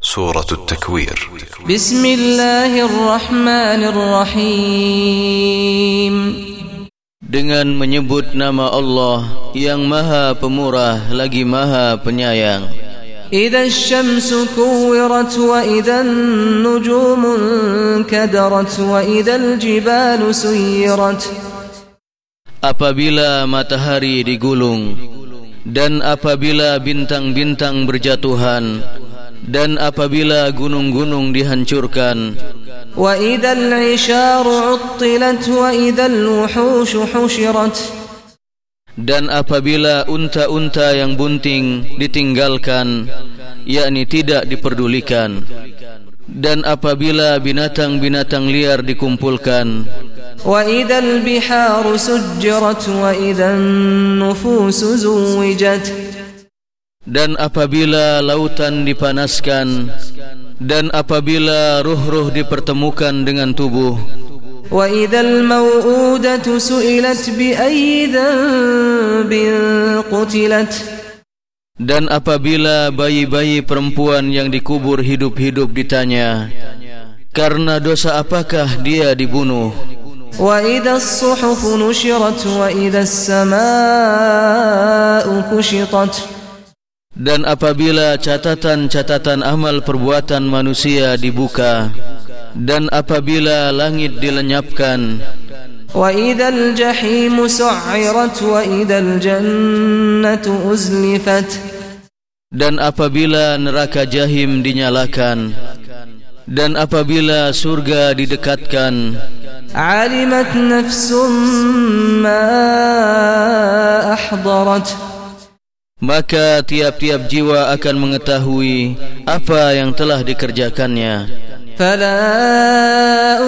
سورة التكوير بسم الله الرحمن الرحيم dengan menyebut nama Allah yang Maha Pemurah lagi Maha Penyayang. إذا الشمس كورت وإذا النجوم انكدرت وإذا الجبال سيرت Apabila matahari digulung dan apabila bintang-bintang berjatuhan dan apabila gunung-gunung dihancurkan dan apabila unta-unta yang bunting ditinggalkan yakni tidak diperdulikan. Dan apabila binatang-binatang liar dikumpulkan وَإِذَا الْبِحَارُ سُجِّرَتْ وَإِذَا النُّفُوسُ زُوِّجَتْ dan apabila lautan dipanaskan dan apabila ruh-ruh dipertemukan dengan tubuh وإذا الموءودة سئلت بأي ذنب قتلت dan apabila bayi-bayi perempuan yang dikubur hidup-hidup ditanya karena dosa apakah dia dibunuh وإذا الصحف نشرت وإذا السماء كشطت dan apabila catatan-catatan amal perbuatan manusia dibuka dan apabila langit dilenyapkan وإذا الجحيم سعرت وإذا الجنة أزلفت dan apabila neraka jahim dinyalakan dan apabila surga didekatkan علمت نفس ما أحضرت Maka tiap-tiap jiwa akan mengetahui apa yang telah dikerjakannya. Fala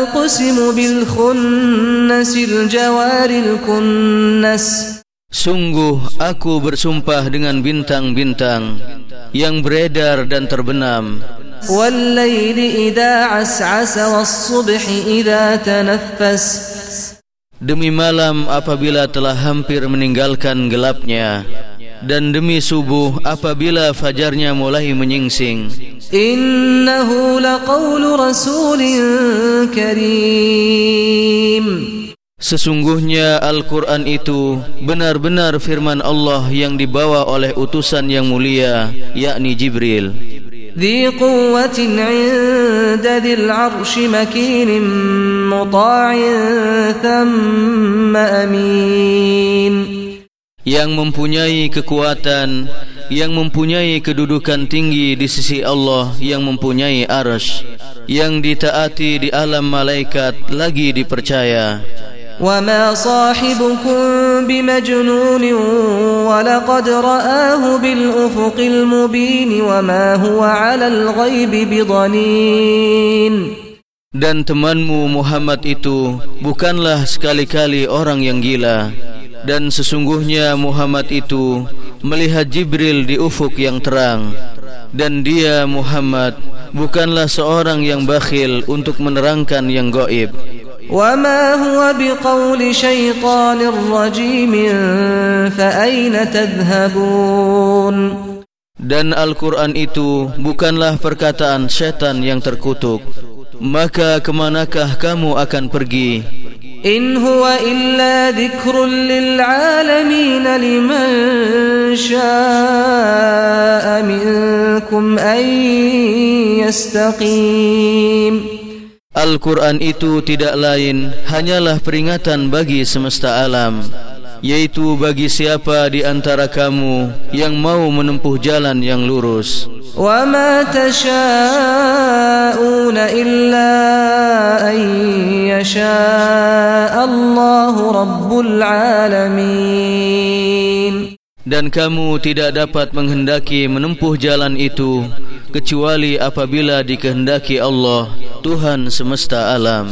uqsimu bil khunnasil jawaril kunnas. Sungguh aku bersumpah dengan bintang-bintang yang beredar dan terbenam. Wallayli idza as'asa was-subhi idza tanaffas. Demi malam apabila telah hampir meninggalkan gelapnya dan demi subuh apabila fajarnya mulai menyingsing إنه لقول رسول كريم Sesungguhnya Al-Quran itu benar-benar firman Allah yang dibawa oleh utusan yang mulia, yakni Jibril. ذي قوة عند ذي العرش مكين مطاع ثم أمين Yang mempunyai kekuatan, yang mempunyai kedudukan tinggi di sisi Allah yang mempunyai arash, yang ditaati di alam malaikat lagi dipercaya. وما صاحبكم بمجنون ولقد رآه بالأفق المبين وما هو على الغيب بضنين Dan temanmu Muhammad itu bukanlah sekali-kali orang yang gila dan sesungguhnya Muhammad itu melihat Jibril di ufuk yang terang dan dia Muhammad bukanlah seorang yang bakhil untuk menerangkan yang gaib وما هو بقول شيطان رجيم فأين تذهبون dan Al-Quran itu bukanlah perkataan syaitan yang terkutuk maka kemanakah kamu akan pergi إن هو إلا ذكر للعالمين لمن شاء منكم أن يستقيم Al-Quran itu tidak lain hanyalah peringatan bagi semesta alam yaitu bagi siapa di antara kamu yang mau menempuh jalan yang lurus وما تشاءون إلا أن يشاء الله رب العالمين dan kamu tidak dapat menghendaki menempuh jalan itu kecuali apabila dikehendaki Allah Tuhan semesta alam